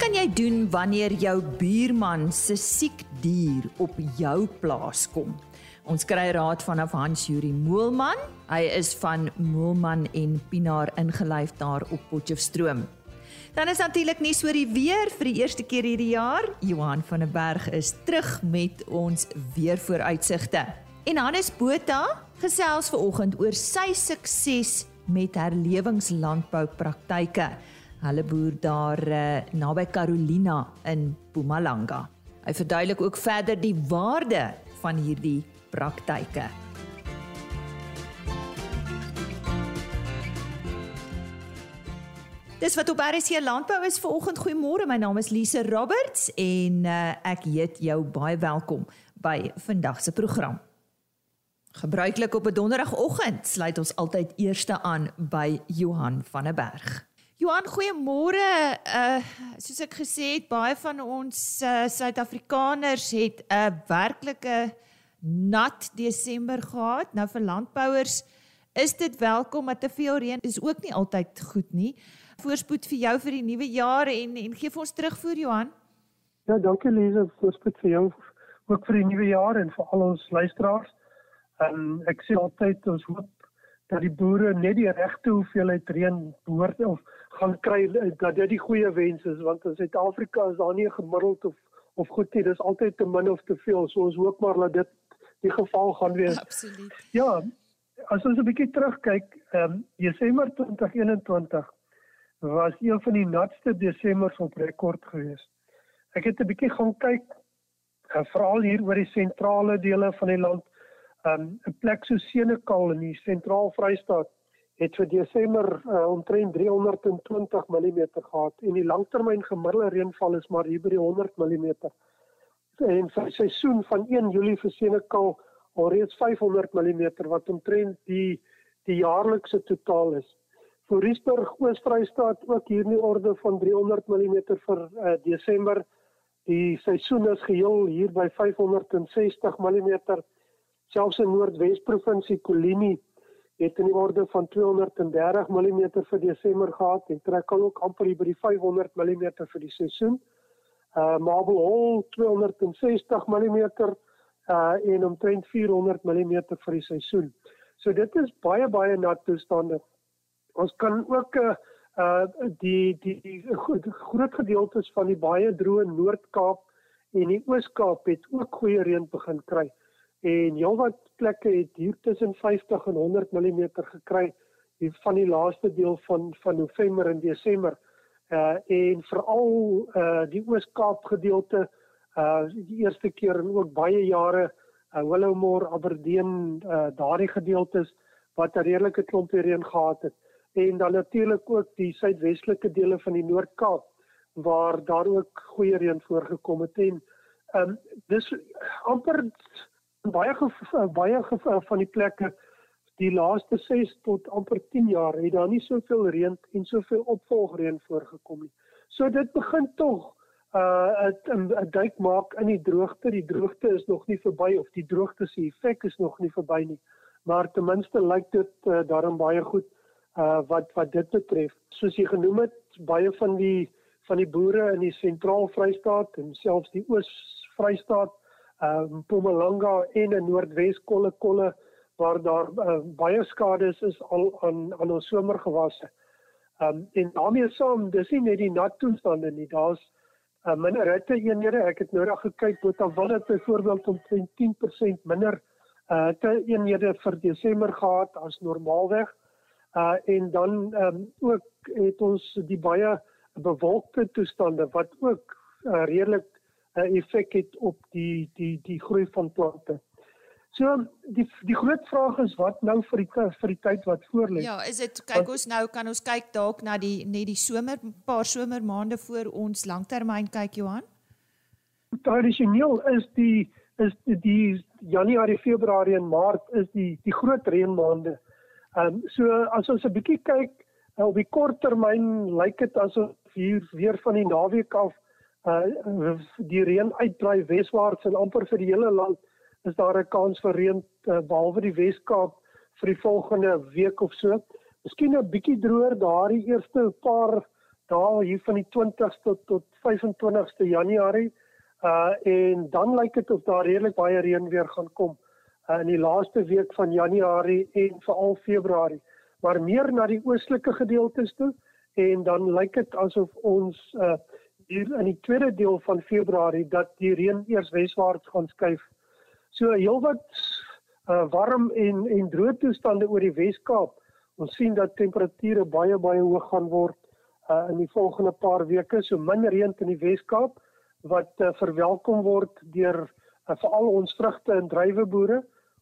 kan jy doen wanneer jou buurman se siek dier op jou plaas kom? Ons kry raad vanaf Hans Juri Moelman. Hy is van Moelman en Pinaar ingelyf daar op Potchefstroom. Dan is natuurlik nie so die weer vir die eerste keer hierdie jaar. Johan van der Berg is terug met ons weervooruitsigte. En Hannes Botha gesels ver oggend oor sy sukses met herlewingslandbou praktyke. Hulle boer daar uh, naby Carolina in Mpumalanga. Hy verduidelik ook verder die waarde van hierdie praktyke. Dis wat op RC Landbou is vir oggend. Goeiemôre. My naam is Lise Roberts en uh, ek heet jou baie welkom by vandag se program. Gebruiklik op 'n donderdagoggend sluit ons altyd eerste aan by Johan van der Berg. Johan, goeiemôre. Uh soos ek gesê het, baie van ons uh, Suid-Afrikaners het 'n uh, werklike nat Desember gehad. Nou vir landbouers is dit welkom, maar te veel reën is ook nie altyd goed nie. Voorspoed vir jou vir die nuwe jaar en en gee vir ons terugvoer Johan. Ja, dankie Lise, voorspoed vir jou ook vir die nuwe jaar en vir al ons luisteraars. Um, ek sê altyd ons hoop dat die boere net die regte hoeveelheid reën behoort of gaan kry dat dit die goeie wens is want in Suid-Afrika is daar nie 'n gemiddeld of of goed nie. Dis altyd te min of te veel. So ons hoop maar dat dit die geval gaan wees. Absoluut. Ja as ons 'n bietjie terugkyk ehm um, Desember 2021 was een van die natste Desembers op rekord gewees Ek het 'n bietjie gaan kyk veral hier oor die sentrale dele van die land. Um, 'n plek so Senekal in die sentraal Vrystaat het vir Desember uh, omtrent 320 mm gehad en die langtermyn gemiddelde reënval is maar hier by die 100 mm. En die seisoen van 1 Julie vir Senekal alreeds 500 mm wat omtrent die die jaarlikse totaal is. Vir Riesburg Oos-Vrystaat ook hier in die orde van 300 mm vir uh, Desember. Die seisoen is geheel hier by 560 mm selfs in Noordwes provinsie Kolini het in die orde van 230 mm vir Desember gehad en trek al ook amper by die 500 mm vir die seisoen. Uh Marble Hall 260 mm uh en omtrent 400 mm vir die seisoen. So dit is baie baie nat toestande. Ons kan ook uh, uh die die, die groot gedeeltes van die baie droë Noord-Kaap en die Oos-Kaap het ook goeie reën begin kry en heelwat plekke het hier tussen 50 en 100 mm gekry hier van die laaste deel van van November en Desember. Uh en veral uh die Oos-Kaap gedeelte uh die eerste keer in ook baie jare uh Willowmore, Aberdeen, uh daardie gedeeltes wat 'n redelike klompie reën gehad het en dan natuurlik ook die suidwestelike dele van die Noord-Kaap waar daar ook goeie reën voorgekom het en um dis amper baie baie van die plekke die laaste 6 tot amper 10 jaar het daar nie soveel reën en soveel opvolgreën voorgekom nie. So dit begin tog uh 'n 'n duik maak in die droogte. Die droogte is nog nie verby of die droogte se effek is nog nie verby nie. Maar ten minste lyk dit uh, daarom baie goed uh wat wat dit betref. Soos jy genoem het, baie van die van die boere in die sentraal Vrystaat en selfs die oos Vrystaat uh Mpumalanga en in Noordwes kolle kolle waar daar uh, baie skade is, al aan aan ons somergewasse. Um en daarmee saam, dis nie net die nat toestande nie, daar's uh, minder hitte eenhede. Ek het nou reg gekyk, Botawil het byvoorbeeld omtrent 10% minder uh te eenhede vir Desember gehad as normaalweg. Uh en dan um ook het ons die baie bewolkte toestande wat ook uh, redelik 'n uh, effek het op die die die groei van plante. So die die groot vraag is wat nou vir die vir die tyd wat voorlê. Ja, is dit kyk ons nou kan ons kyk dalk na die net die somer paar somermaande voor ons langtermyn kyk Johan. Tradisioneel is die is die, die Januarie, Februarie en Maart is die die groot reënmaande. Ehm um, so as ons 'n bietjie kyk op die kort termyn lyk dit asof hier weer van die naweek af uh die reën uitdraai weswaarts en amper vir die hele land is daar 'n kans vir reën uh, behalwe die Weskaap vir die volgende week of so. Miskien 'n bietjie droër daardie eerste paar daal hier van die 20ste tot tot 25ste Januarie. Uh en dan lyk dit of daar redelik baie reën weer gaan kom uh, in die laaste week van Januarie en veral Februarie. Maar meer na die oostelike gedeeltes toe en dan lyk dit asof ons uh hier in die tweede deel van Februarie dat die reën eers weswaarts gaan skuif. So heelwat uh warm en en droë toestande oor die Wes-Kaap. Ons sien dat temperature baie baie hoog gaan word uh in die volgende paar weke, so min reën in die Wes-Kaap wat uh, verwelkom word deur uh, veral ons vrugte en druiweboere.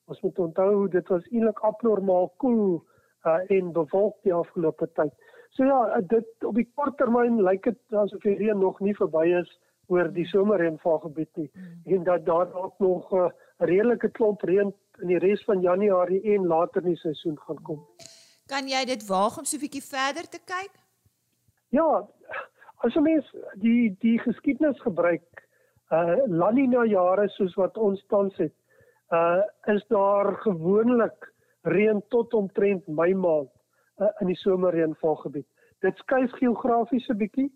Ons moet onthou dit was eintlik abnormaal koel uh, en bewolk die afgelope tyd. So ja, uh, dit op die kort termyn lyk dit asof die reën nog nie verby is oor die somerreënvalgebied nie mm. en dat daar ook nog 'n uh, redelike klomp reën in die res van Januarie en later in die seisoen gaan kom. Kan jy dit waag om so 'n bietjie verder te kyk? Ja, as jy mens die die geskiedenis gebruik, uh La Nina jare soos wat ons tans het, uh is daar gewoonlik reën tot omtrent Mei maand uh, in die somerreënvalgebied. Dit skuif geografies 'n bietjie,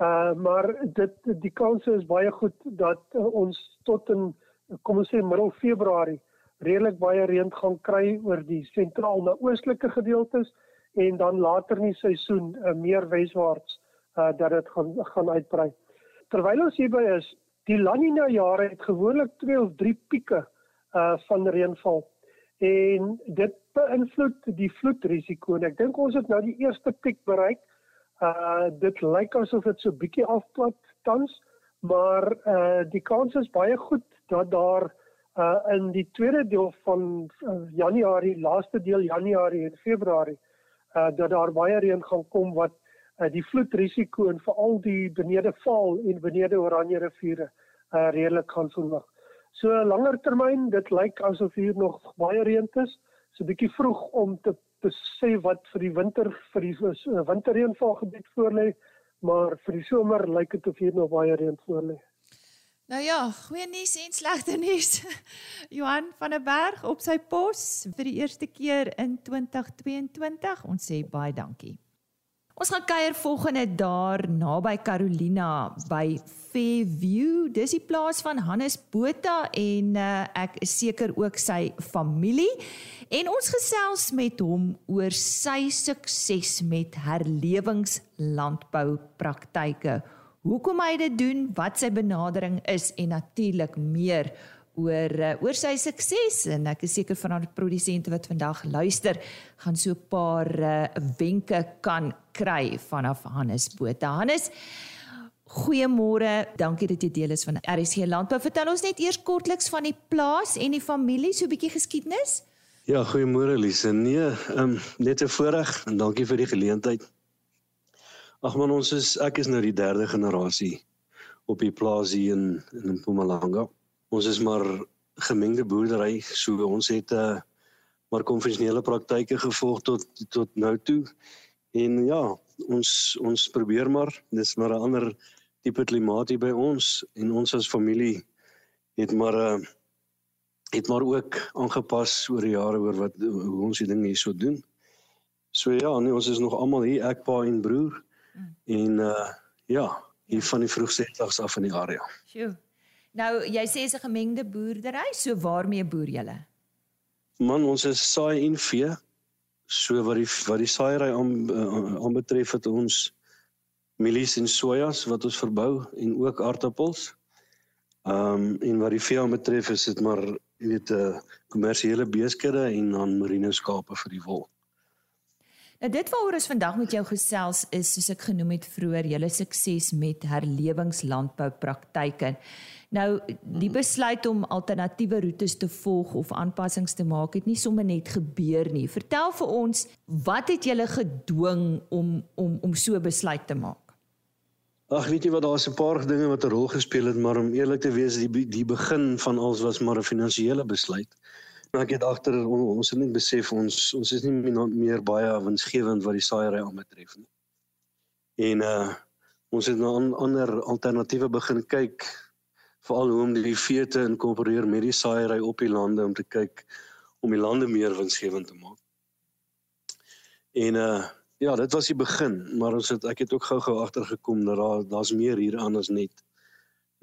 uh maar dit die kans is baie goed dat uh, ons tot in kom ons sê middel Februarie redelik baie reën gaan kry oor die sentraal na oostelike gedeeltes en dan later in die seisoen uh, meer weswaarts uh dat dit gaan gaan uitbrei. Terwyl ons hierby is, die La Nina jare het gewoonlik 2 of 3 pieke uh van reënval en dit beïnvloed die vloedrisiko en ek dink ons het nou die eerste piek bereik. Uh dit lyk asof dit so bietjie afplat tans, maar uh die kans is baie goed dat daar uh in die tweede deel van uh, Januarie, laaste deel Januarie en Februarie uh dat daar baie reën gaan kom wat uh, die vloedrisiko en veral die benede val en benede Oranje riviere uh redelik gaan verhoog. So langer termyn, dit lyk asof hier nog baie reën is. So 'n bietjie vroeg om te, sê wat vir die winter vir die uh, winterreënvalgebied voorlê, maar vir die somer lyk dit of hier nog baie reën voorlê. Nou ja, goeie nuus en slegte nuus. Johan van der Berg op sy pos vir die eerste keer in 2022. Ons sê baie dankie. Ons gaan kuier volgende daar naby Carolina by Fairview. Dis die plaas van Hannes Botha en uh, ek is seker ook sy familie. En ons gesels met hom oor sy sukses met herlewingslandbou praktyke. Hoekom hy dit doen, wat sy benadering is en natuurlik meer oor uh, oor sy sukses en ek is seker van die produsente wat vandag luister gaan so 'n paar uh, wenke kan kry vanaf Hannes Botha. Hannes Goeiemôre. Dankie dat jy deel is van RSC Landbou. Vertel ons net eers kortliks van die plaas en die familie, so 'n bietjie geskiedenis. Ja, goeiemôre Lise. Nee, ehm um, net 'n voorreg en dankie vir die geleentheid. Ag man, ons is ek is nou die derde generasie op die plaas hier in in Mpumalanga ons is maar gemengde boerdery so ons het 'n uh, eh, maar konvensionele praktyke gevolg tot tot nou toe en ja ons ons probeer maar dis maar 'n ander tipe klimaat hier by ons en ons as familie het maar 'n uh, eh, het maar ook aangepas oor die jare oor wat hoe ons die dinge hier so doen. So ja, nee, ons is nog almal hier, ek pa en broer. Mm. En uh ja, hier ja. van die vroegsettelaars af in die area. Sjoe. Nou, jy sê is 'n gemengde boerdery, so waarmee boer julle? Man, ons is saai en vee. So wat die wat die saaiery aan uh, aanbetref het ons mielies en sojas wat ons verbou en ook aardappels. Ehm um, en wat die vee aanbetref is dit maar jy weet 'n uh, kommersiële beeskudde en dan merino skape vir die wol. Nou dit waaroor ons vandag met jou gesels is soos ek genoem het vroeër, julle sukses met herlewingslandbou praktyke. Nou die besluit om alternatiewe roetes te volg of aanpassings te maak het nie sommer net gebeur nie. Vertel vir ons, wat het julle gedwing om om om so besluit te maak? Ag, weet jy wat, daar's 'n paar dinge wat 'n rol gespeel het, maar om eerlik te wees, die die begin van alles was maar 'n finansiële besluit. Nou ek het agter ons het net besef ons ons is nie meer baie winsgewend wat die saaiery aanbetref nie. En uh ons het na ander alternatiewe begin kyk veral hoe om die vee te inkorporeer met die saaiery op die lande om te kyk om die lande meer winsgewend te maak. En uh ja, dit was die begin, maar ons het ek het ook gou-gou agtergekom dat daar daar's meer hier aan as net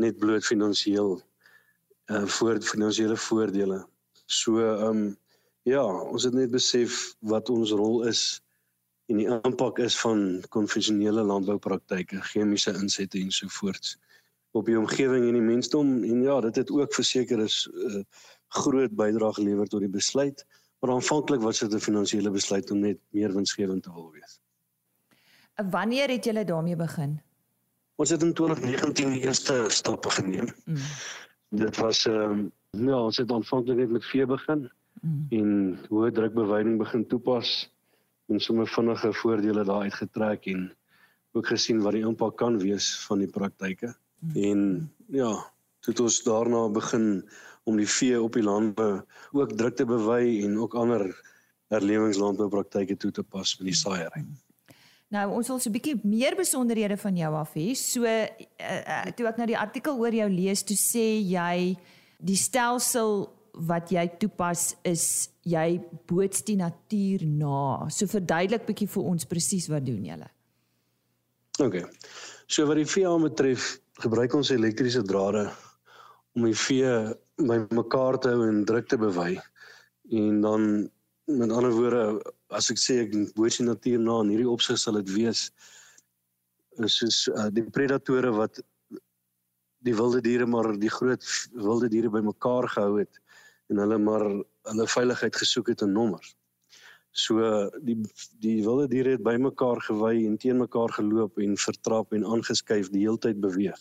net bloot finansiëel uh eh, voor finansiële voordele. So ehm um, ja, ons het net besef wat ons rol is en die impak is van konvensionele landboupraktyke, chemiese insette en so voorts op die omgewing en die mensdom en ja, dit het ook verseker is 'n uh, groot bydrae gelewer tot die besluit, maar aanvanklik was dit 'n finansiële besluit om net meer winsgewend te wil wees. Wanneer het julle daarmee begin? Ons het in 2019 die eerste stappe geneem. Mm. Dit was ehm um, ja, ons het aanvanklik net met vee begin mm. en hoë druk beweiding begin toepas en sommer vinnige voordele daar uitgetrek en ook gesien wat die impak kan wees van die praktyke. En ja, toe het ons daarna begin om die vee op die landbou ook druk te bewy en ook ander herlewingslandboupraktyke toe te pas met die saaiery. Nou ons wil so 'n bietjie meer besonderhede van jou af hê. So uh, uh, toe ek nou die artikel oor jou lees, toe sê jy die stelsel wat jy toepas is jy boots die natuur na. So verduidelik bietjie vir ons presies wat doen julle? OK. So wat die vee aan betref, gebruik ons elektriese drade om die vee by mekaar te hou en druk te bewy. En dan met ander woorde, as ek sê ek boos die natuur na in hierdie opsig sal dit wees is soos uh, die predatore wat die wilde diere maar die groot wilde diere bymekaar gehou het en hulle maar hulle veiligheid gesoek het in nommers. So die die wilde diere het bymekaar gewy en teen mekaar geloop en vertrap en aangeskuif die heeltyd beweeg.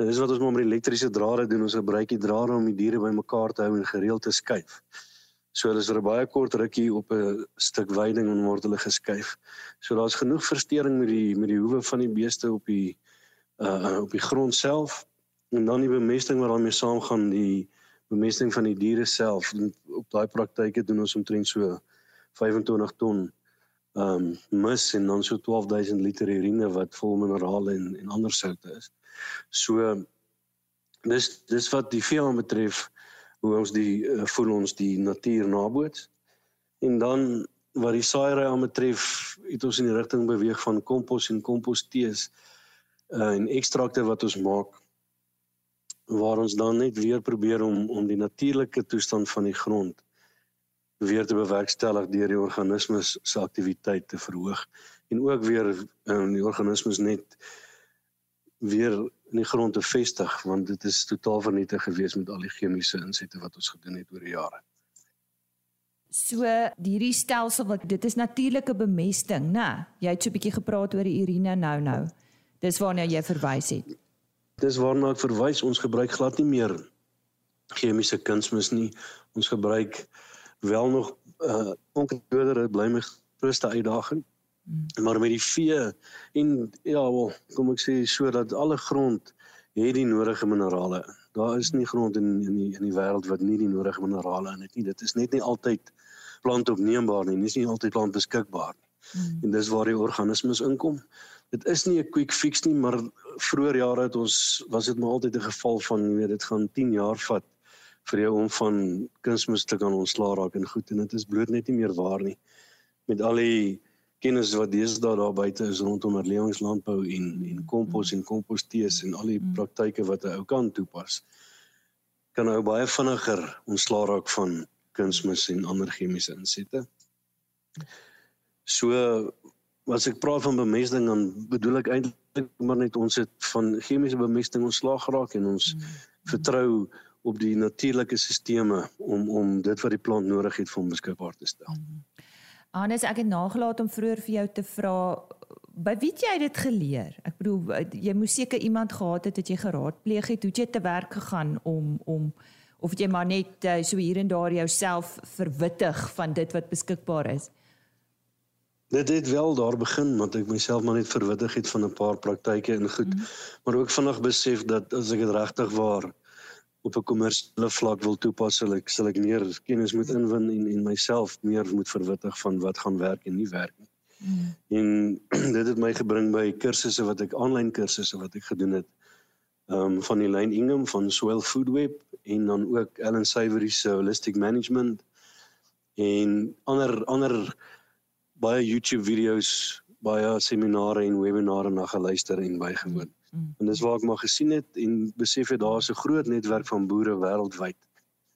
Nou dis wat ons met elektriese drade doen, ons gebruik die drade om die diere bymekaar te hou en gereeld te skuif. So hulle is vir 'n baie kort rukkie op 'n stuk weiding en word hulle geskuif. So daar's genoeg verstoring met die met die hoewe van die beeste op die uh op die grond self en dan die bemesting wat daarmee saamgaan, die bemesting van die diere self. En op daai praktyke doen ons omtrent so 25 ton ehm um, mis en dan so 12000 liter urine wat vol minerale en en ander soutte is. So dis dis wat die vee aan betref hoe ons die uh, voel ons die natuur naboots. En dan wat die saaiery aan betref, het ons in die rigting beweeg van kompos en kompostees uh, en ekstrakte wat ons maak waar ons dan net weer probeer om om die natuurlike toestand van die grond weer te bewerkstellig deur die organismes se aktiwiteit te verhoog en ook weer um, die organismes net weer in die grond te vestig want dit is totaal vernietig gewees met al die chemiese insette wat ons gedoen het oor die jare. So hierdie stelsel wat dit is natuurlike bemesting, né? Jy het so 'n bietjie gepraat oor die urine nou nou. Dis waarna jy verwys het. Dis waarna ek verwys. Ons gebruik glad nie meer chemiese kunsmis nie. Ons gebruik wel nog uh onkruider bly my grootste uitdaging. Mm. Maar met die vee en ja, wel, kom ek sê sodat alle grond het die nodige minerale. Daar is nie grond in in die in die wêreld wat nie die nodige minerale in het nie. Dit is net nie altyd plantopneembaar nie. Dit is nie altyd plant beskikbaar nie. Mm. En dis waar die organismes inkom. Dit is nie 'n quick fix nie, maar vroeër jare het ons was dit maar altyd 'n geval van jy weet dit gaan 10 jaar vat vir jou om van kunsmis te kan ontslaa raak en goed en dit is bloot net nie meer waar nie met al die kennis wat deesdae daar buite is rondom herlewingslandbou en en kompos en kompostees en al die mm. praktyke wat 'n ou kan toepas kan ou baie vinniger ontslaa raak van kunsmis en ander chemiese insette. So as ek praat van bemesting dan bedoel ek eintlik maar net ons het van chemiese bemesting ontslaa geraak en ons mm. vertrou op die natuurlike sisteme om om dit wat die plant nodig het vir hom beskikbaar te stel. Hannes, ek het nagelaat om vroeër vir jou te vra by wie jy dit geleer. Ek bedoel jy moes seker iemand gehad het wat jy geraadpleeg het, hoe jy te werk gegaan om om of jy maar net uh, so hier en daar jouself verwittig van dit wat beskikbaar is. Dit het wel daar begin want ek myself maar net verwittig het van 'n paar praktyke en goed, mm maar ook vinnig besef dat as ek dit regtig waar op 'n kommersiële vlak wil toepas, sal ek sal ek meer kennis moet inwin en en myself meer moet verwittig van wat gaan werk en nie werk nie. Mm. En dit het my gebring by kursusse wat ek aanlyn kursusse wat ek gedoen het. Ehm um, van Elaine Ingham van Swell Food Web en dan ook Ellen Savory se Holistic Management en ander ander baie YouTube video's, baie seminare en webinare na geluister en bygewoon. Mm. En dis waar ek maar gesien het en besef het daar is 'n groot netwerk van boere wêreldwyd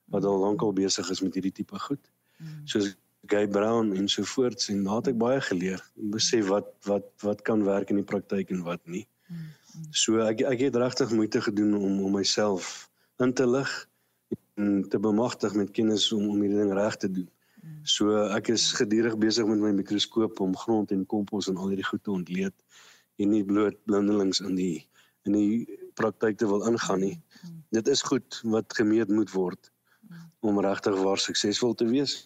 wat al lankal besig is met hierdie tipe goed. Mm. Soos Guy Brown en so voort en daar het ek baie geleer en besef wat wat wat kan werk in die praktyk en wat nie. Mm. So ek ek het regtig moeite gedoen om om myself in te lig en te bemagtig met kennis om om hierdie ding reg te doen. So ek is gedurig besig met my mikroskoop om grond en kompos en al hierdie goed te ontleed en nie bloot blindelings in die in die praktyk te wil ingaan nie. Dit is goed wat gemeet moet word om regtig waar suksesvol te wees.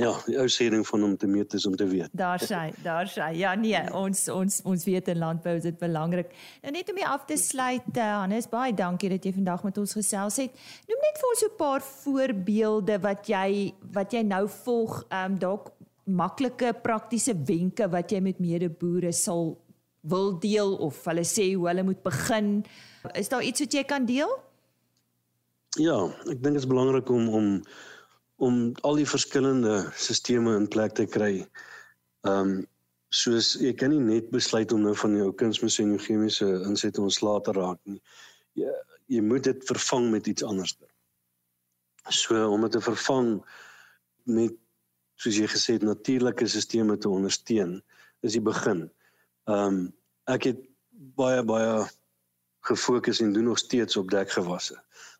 Ja, die ou sê ding van om te meet is om te weet. Daar sê, daar sê. Ja nee, ons ons ons weet in landbou is dit belangrik. Nou net om jy af te sluit, uh, Hannes, baie dankie dat jy vandag met ons gesels het. Noem net vir ons so 'n paar voorbeelde wat jy wat jy nou volg, ehm um, dalk maklike praktiese wenke wat jy met medeboere sal wil deel of hulle sê hoe hulle moet begin. Is daar iets wat jy kan deel? Ja, ek dink dit is belangrik om om om al die verskillende stelsels in plek te kry. Ehm um, soos jy kan nie net besluit om nou van jou kunsmis en jou chemiese insette ontslae te raak nie. Jy jy moet dit vervang met iets anders. So om dit te vervang met soos jy gesê het natuurlike stelsels te ondersteun is die begin. Ehm um, ek het baie baie gefokus en doen nog steeds op dekgewasse.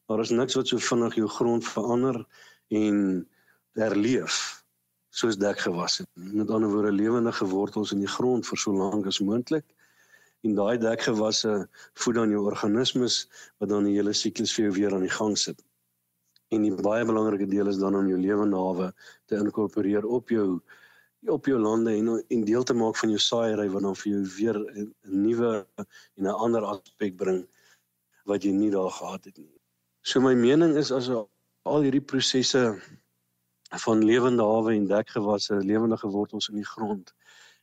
Daar is niks wat so vinnig jou grond verander en herleef soos dekgewasse. Met ander woorde lewendige wortels in die grond vir so lank as moontlik. En daai dekgewasse voed dan jou organismes wat dan die hele siklus vir jou weer aan die gang sit. En die baie belangrike deel is dan om jou lewende hawe te inkorporeer op jou op jou lande en en deel te maak van jou saaiery wat dan vir jou weer 'n nuwe en 'n ander aspek bring wat jy nie daar gehad het nie. So my mening is as al hierdie prosesse van lewende hawe en dekgewasse, lewendige wortels in die grond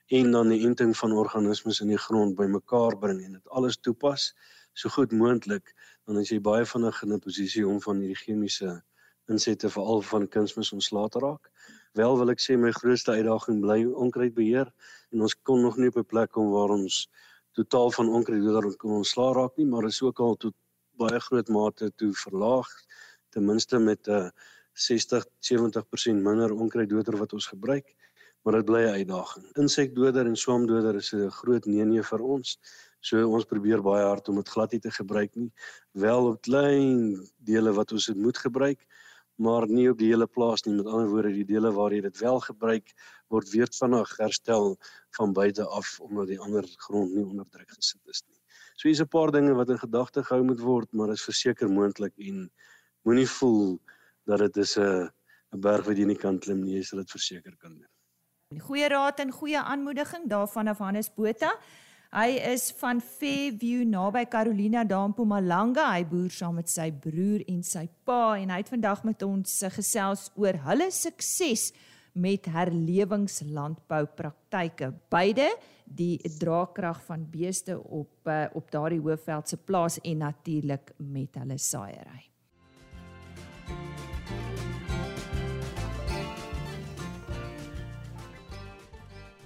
en dan die enting van organismes in die grond bymekaar bring en dit alles toepas so goed moontlik, dan is jy baie vinnig in 'n posisie om van hierdie chemiese insette veral van kunsmis ontslae te raak. Wel wil ek sê my grootste uitdaging bly onkruidbeheer en ons kom nog nie op 'n plek kom waar ons totaal van onkruiddoder kan ontslae raak nie, maar is ook al tot baie groot mate toe verlaag ten minste met 'n uh, 60 70% minder onkruiddoder wat ons gebruik maar dit bly 'n uitdaging. Insekdoder en swamdoder is 'n groot nee-nee vir ons. So ons probeer baie hard om dit glad nie te gebruik nie. Wel op klein dele wat ons moet gebruik, maar nie op die hele plaas nie. Met ander woorde, die dele waar jy dit wel gebruik, word weer vinnig herstel van buite af omdat die ander grond nie onder druk gesit is nie. So hier's 'n paar dinge wat in gedagte gehou moet word, maar is verseker moontlik en moenie voel dat dit is 'n 'n berg wat jy nie kan klim nie, jy sal dit verseker kan doen. Goeie raad en goeie aanmoediging daarvan af Hannes Botha. Hy is van Fairview naby Carolina daar in Mpumalanga. Hy boer saam met sy broer en sy pa en hy het vandag met ons gesels oor hulle sukses met herlewingslandboupraktyke. Beide die draagkrag van beeste op eh, op daardie Hoëveldse plaas en natuurlik met hulle saaiery.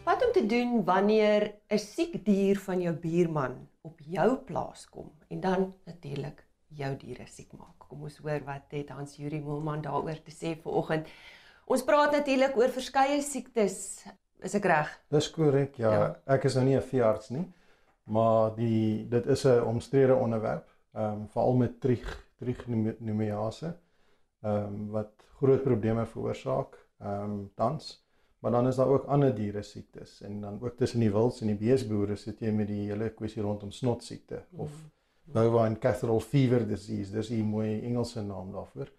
Wat om te doen wanneer 'n siek dier van jou buurman op jou plaas kom en dan natuurlik jou diere siek maak. Kom ons hoor wat het Hans Juri Moelman daaroor te sê vanoggend. Ons praat natuurlik oor verskeie siektes. Is ek reg? Dis korrek. Ja. ja, ek is nou nie 'n veearts nie, maar die dit is 'n omstrede onderwerp, ehm um, veral met trig trichinomease, ehm um, wat groot probleme veroorsaak, ehm um, tans. Maar dan is daar ook ander diere siektes en dan ook tussen die wilds en die beesboere sit jy met die hele kwessie rondom snotsiekte mm. of bovine catheral fever disease, dis 'n mooi Engelse naam daarvoor.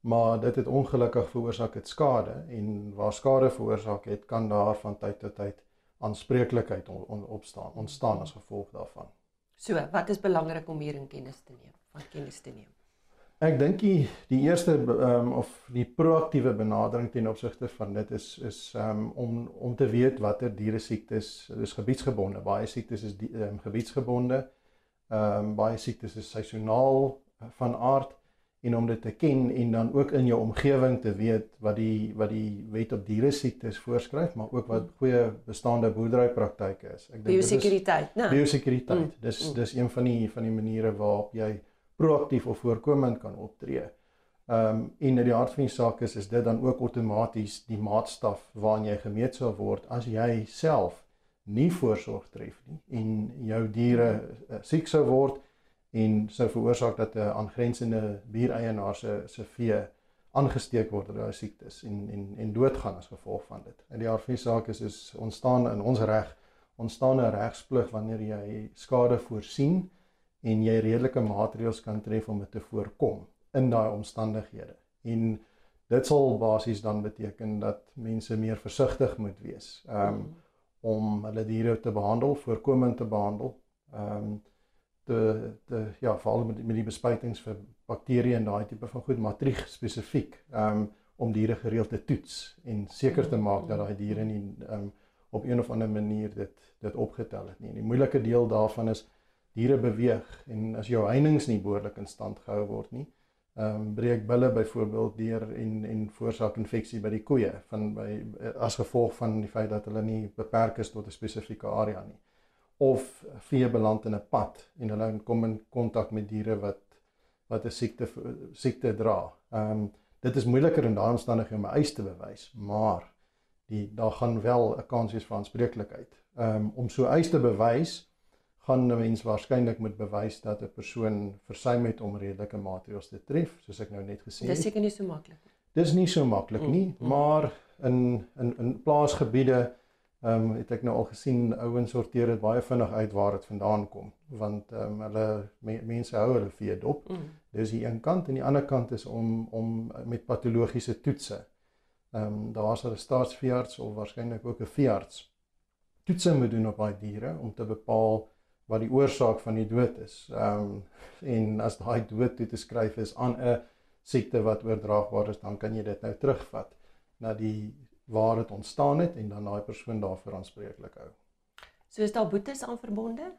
Maar dit het ongelukkig veroorsaak het skade en waar skade veroorsaak het, kan daar van tyd tot tyd aanspreeklikheid on, on, opstaan, ontstaan as gevolg daarvan. So, wat is belangrik om hier in kennis te neem, van kennis te neem? Ek dink die, die eerste um, of die proaktiewe benadering ten opsigte van dit is is um, om om te weet watter diere siektes is gebiedsgebonde. Baie siektes is um, gebiedsgebonde. Ehm um, baie siektes is seisoonaal van aard en om dit te ken en dan ook in jou omgewing te weet wat die wat die wet op diere siektes voorskryf, maar ook wat goeie bestaande boerderypraktyke is. Ek dink biosekuriteit, né? Biosekuriteit. Mm. Dis mm. dis een van die van die maniere waarop jy proaktief of voorkomend kan optree. Ehm um, en in die hart van die saak is is dit dan ook outomaties die maatstaf waaraan jy gemeet sal word as jy self nie voorsorg tref nie en jou diere uh, siek sou word en sou veroorsaak dat 'n aangrensende buureienaar se se vee aangesteek word deur daai siektes en en en doodgaan as gevolg van dit. In die hart van die saak is is ontstaan in ons reg ontstaan 'n regsplig wanneer jy skade voorsien en jy redelike maatreëls kan tref om dit te voorkom in daai omstandighede. En dit sal basies dan beteken dat mense meer versigtig moet wees. Um mm. om hulle diere te behandel, voorkomend te behandel. Um te te ja, veral met met die bespuitings vir bakterieë en daai tipe van goed, matrieg spesifiek. Um om diere gereeld te toets en seker te maak dat daai diere nie um op een of ander manier dit dit opgetel het nie. En die moeilike deel daarvan is diere beweeg en as jou heininge nie behoorlik in stand gehou word nie, ehm um, breek bulle byvoorbeeld deur en en veroorsaak infeksie by die koeie van by as gevolg van die feit dat hulle nie beperk is tot 'n spesifieke area nie of vee beland in 'n pad en hulle kom in kontak met diere wat wat 'n siekte siekte dra. Ehm um, dit is moeiliker in daai omstandighede om 'n eis te bewys, maar die daar gaan wel 'n kans wees vir aanspreeklikheid. Ehm um, om so eis te bewys gaan 'n mens waarskynlik moet bewys dat 'n persoon versuim het om redelike maatreëls te tref, soos ek nou net gesê het. Dis seker nie so maklik nie. Dis nie so maklik nie, mm, mm. maar in in in plaasgebiede ehm um, het ek nou al gesien ouens sorteer dit baie vinnig uit waar dit vandaan kom, want ehm um, hulle me, mense hou hulle vee dop. Mm. Dis die een kant en die ander kant is om om met patologiese toetse. Ehm um, daar's 'n staatsveearts of waarskynlik ook 'n veearts toetse moet doen op daai diere om te bepaal wat die oorsaak van die dood is. Ehm um, en as daai dood toe te skryf is aan 'n siekte wat oordraagbaar is, dan kan jy dit nou terugvat na die waar dit ontstaan het en dan daai persoon daarvoor aanspreeklik hou. So is daar boetes aan verbonde?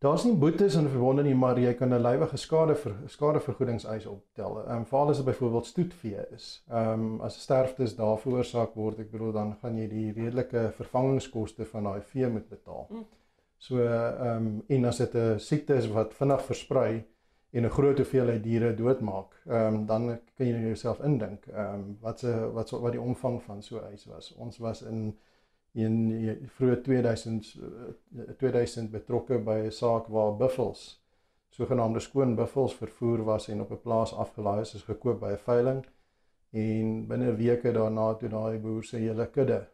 Daar's nie boetes aan verbonde nie, maar jy kan 'n lywige skade vir skadevergoedingseis optel. Ehm um, veral as dit byvoorbeeld stoetvee is. Ehm um, as sterftes daar veroorsaak word, ek bedoel dan gaan jy die redelike vervangingskoste van daai vee moet betaal. Mm. So ehm um, en as dit 'n siekte is wat vinnig versprei en 'n groot hoeveelheid diere doodmaak, ehm um, dan kan jy jouself indink ehm um, wat se wat so wat die omvang van so eis was. Ons was in in vroeë 2000 2000 betrokke by 'n saak waar buffels sogenaamde skoon buffels vervoer was en op 'n plaas afgelaai is, is gekoop by 'n veiling en binne weke daarna toe daai boer se hele kudde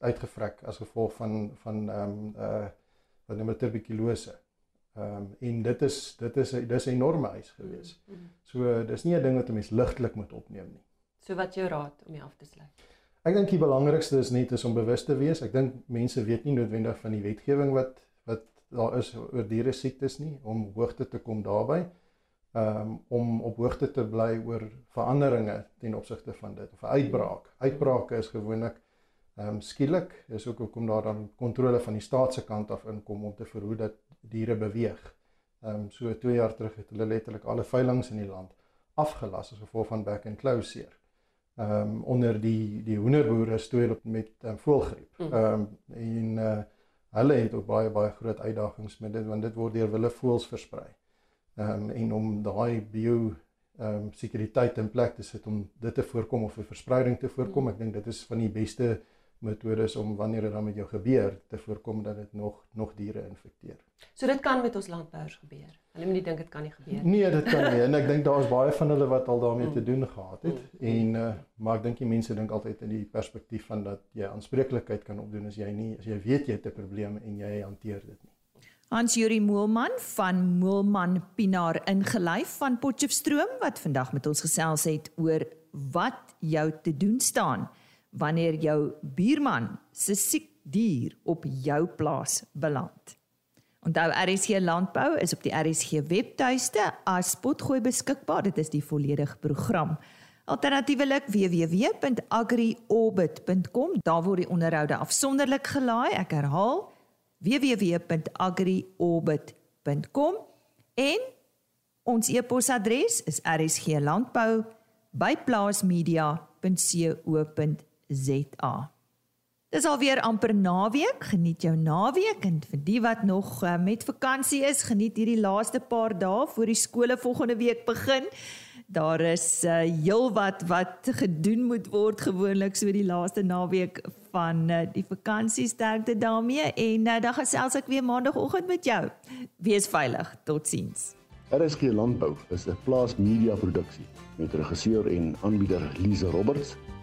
uitgevrek as gevolg van van ehm um, uh wat noem tuberkulose. Ehm um, en dit is dit is dis 'n enorme eis gewees. Mm, mm. So dis nie 'n ding wat 'n mens ligtelik moet opneem nie. So wat jou raad om jy af te sluit? Ek dink die belangrikste is net is om bewus te wees. Ek dink mense weet nie noodwendig van die wetgewing wat wat daar is oor diere siektes nie om hoogte te kom daarbey. Ehm um, om op hoogte te bly oor veranderinge ten opsigte van dit of 'n uitbraak. Uitbrake is gewoonlik Ehm um, skielik is ook hoekom daar dan kontrole van die staat se kant af inkom om te verhoed dat diere beweeg. Ehm um, so 2 jaar terug het hulle letterlik alle veilinge in die land afgelas as gevolg van back and closure. Ehm um, onder die die hoenderboere stoei op met um, voëlgriep. Mm. Ehm um, en uh, hulle het ook baie baie groot uitdagings met dit want dit word deur wille voëls versprei. Ehm um, en om daai bio ehm um, sekuriteit in plek te sit om dit te voorkom of 'n verspreiding te voorkom, mm. ek dink dit is van die beste metodes om wanneer dit dan met jou gebeur te voorkom dat dit nog nog diere infekteer. So dit kan met ons landbouers gebeur. Hulle moet nie dink dit kan nie gebeur nie. Nee, dit kan nie en ek dink daar is baie van hulle wat al daarmee te mm. doen gehad het mm. en uh, maar ek dink die mense dink altyd in die perspektief van dat jy aanspreeklikheid kan opdoen as jy nie as jy weet jy het 'n probleem en jy hanteer dit nie. Hans Juri Moelman van Moelman Pinaar ingelyf van Potchefstroom wat vandag met ons gesels het oor wat jou te doen staan wanneer jou buurman se siek dier op jou plaas beland. Onthou RSG Landbou is op die RSG webtuiste as potgooi beskikbaar. Dit is die volledige program. Alternatiefelik www.agriorbit.com. Daar word die onderhoude afsonderlik gelaai. Ek herhaal www.agriorbit.com en Ons e-posadres is rsglandbou@plaasmedia.co.za. Dis alweer amper naweek. Geniet jou naweek en vir die wat nog uh, met vakansie is, geniet hierdie laaste paar dae voor die skole volgende week begin. Daar is uh, heel wat wat gedoen moet word gewoonlik so die laaste naweek van uh, die vakansie sterkte daarmee en uh, dan gesels ek weer maandagooggend met jou. Wees veilig. Totsiens. RSG Landbou is 'n plaas media produksie met regisseur en aanbieder Lize Roberts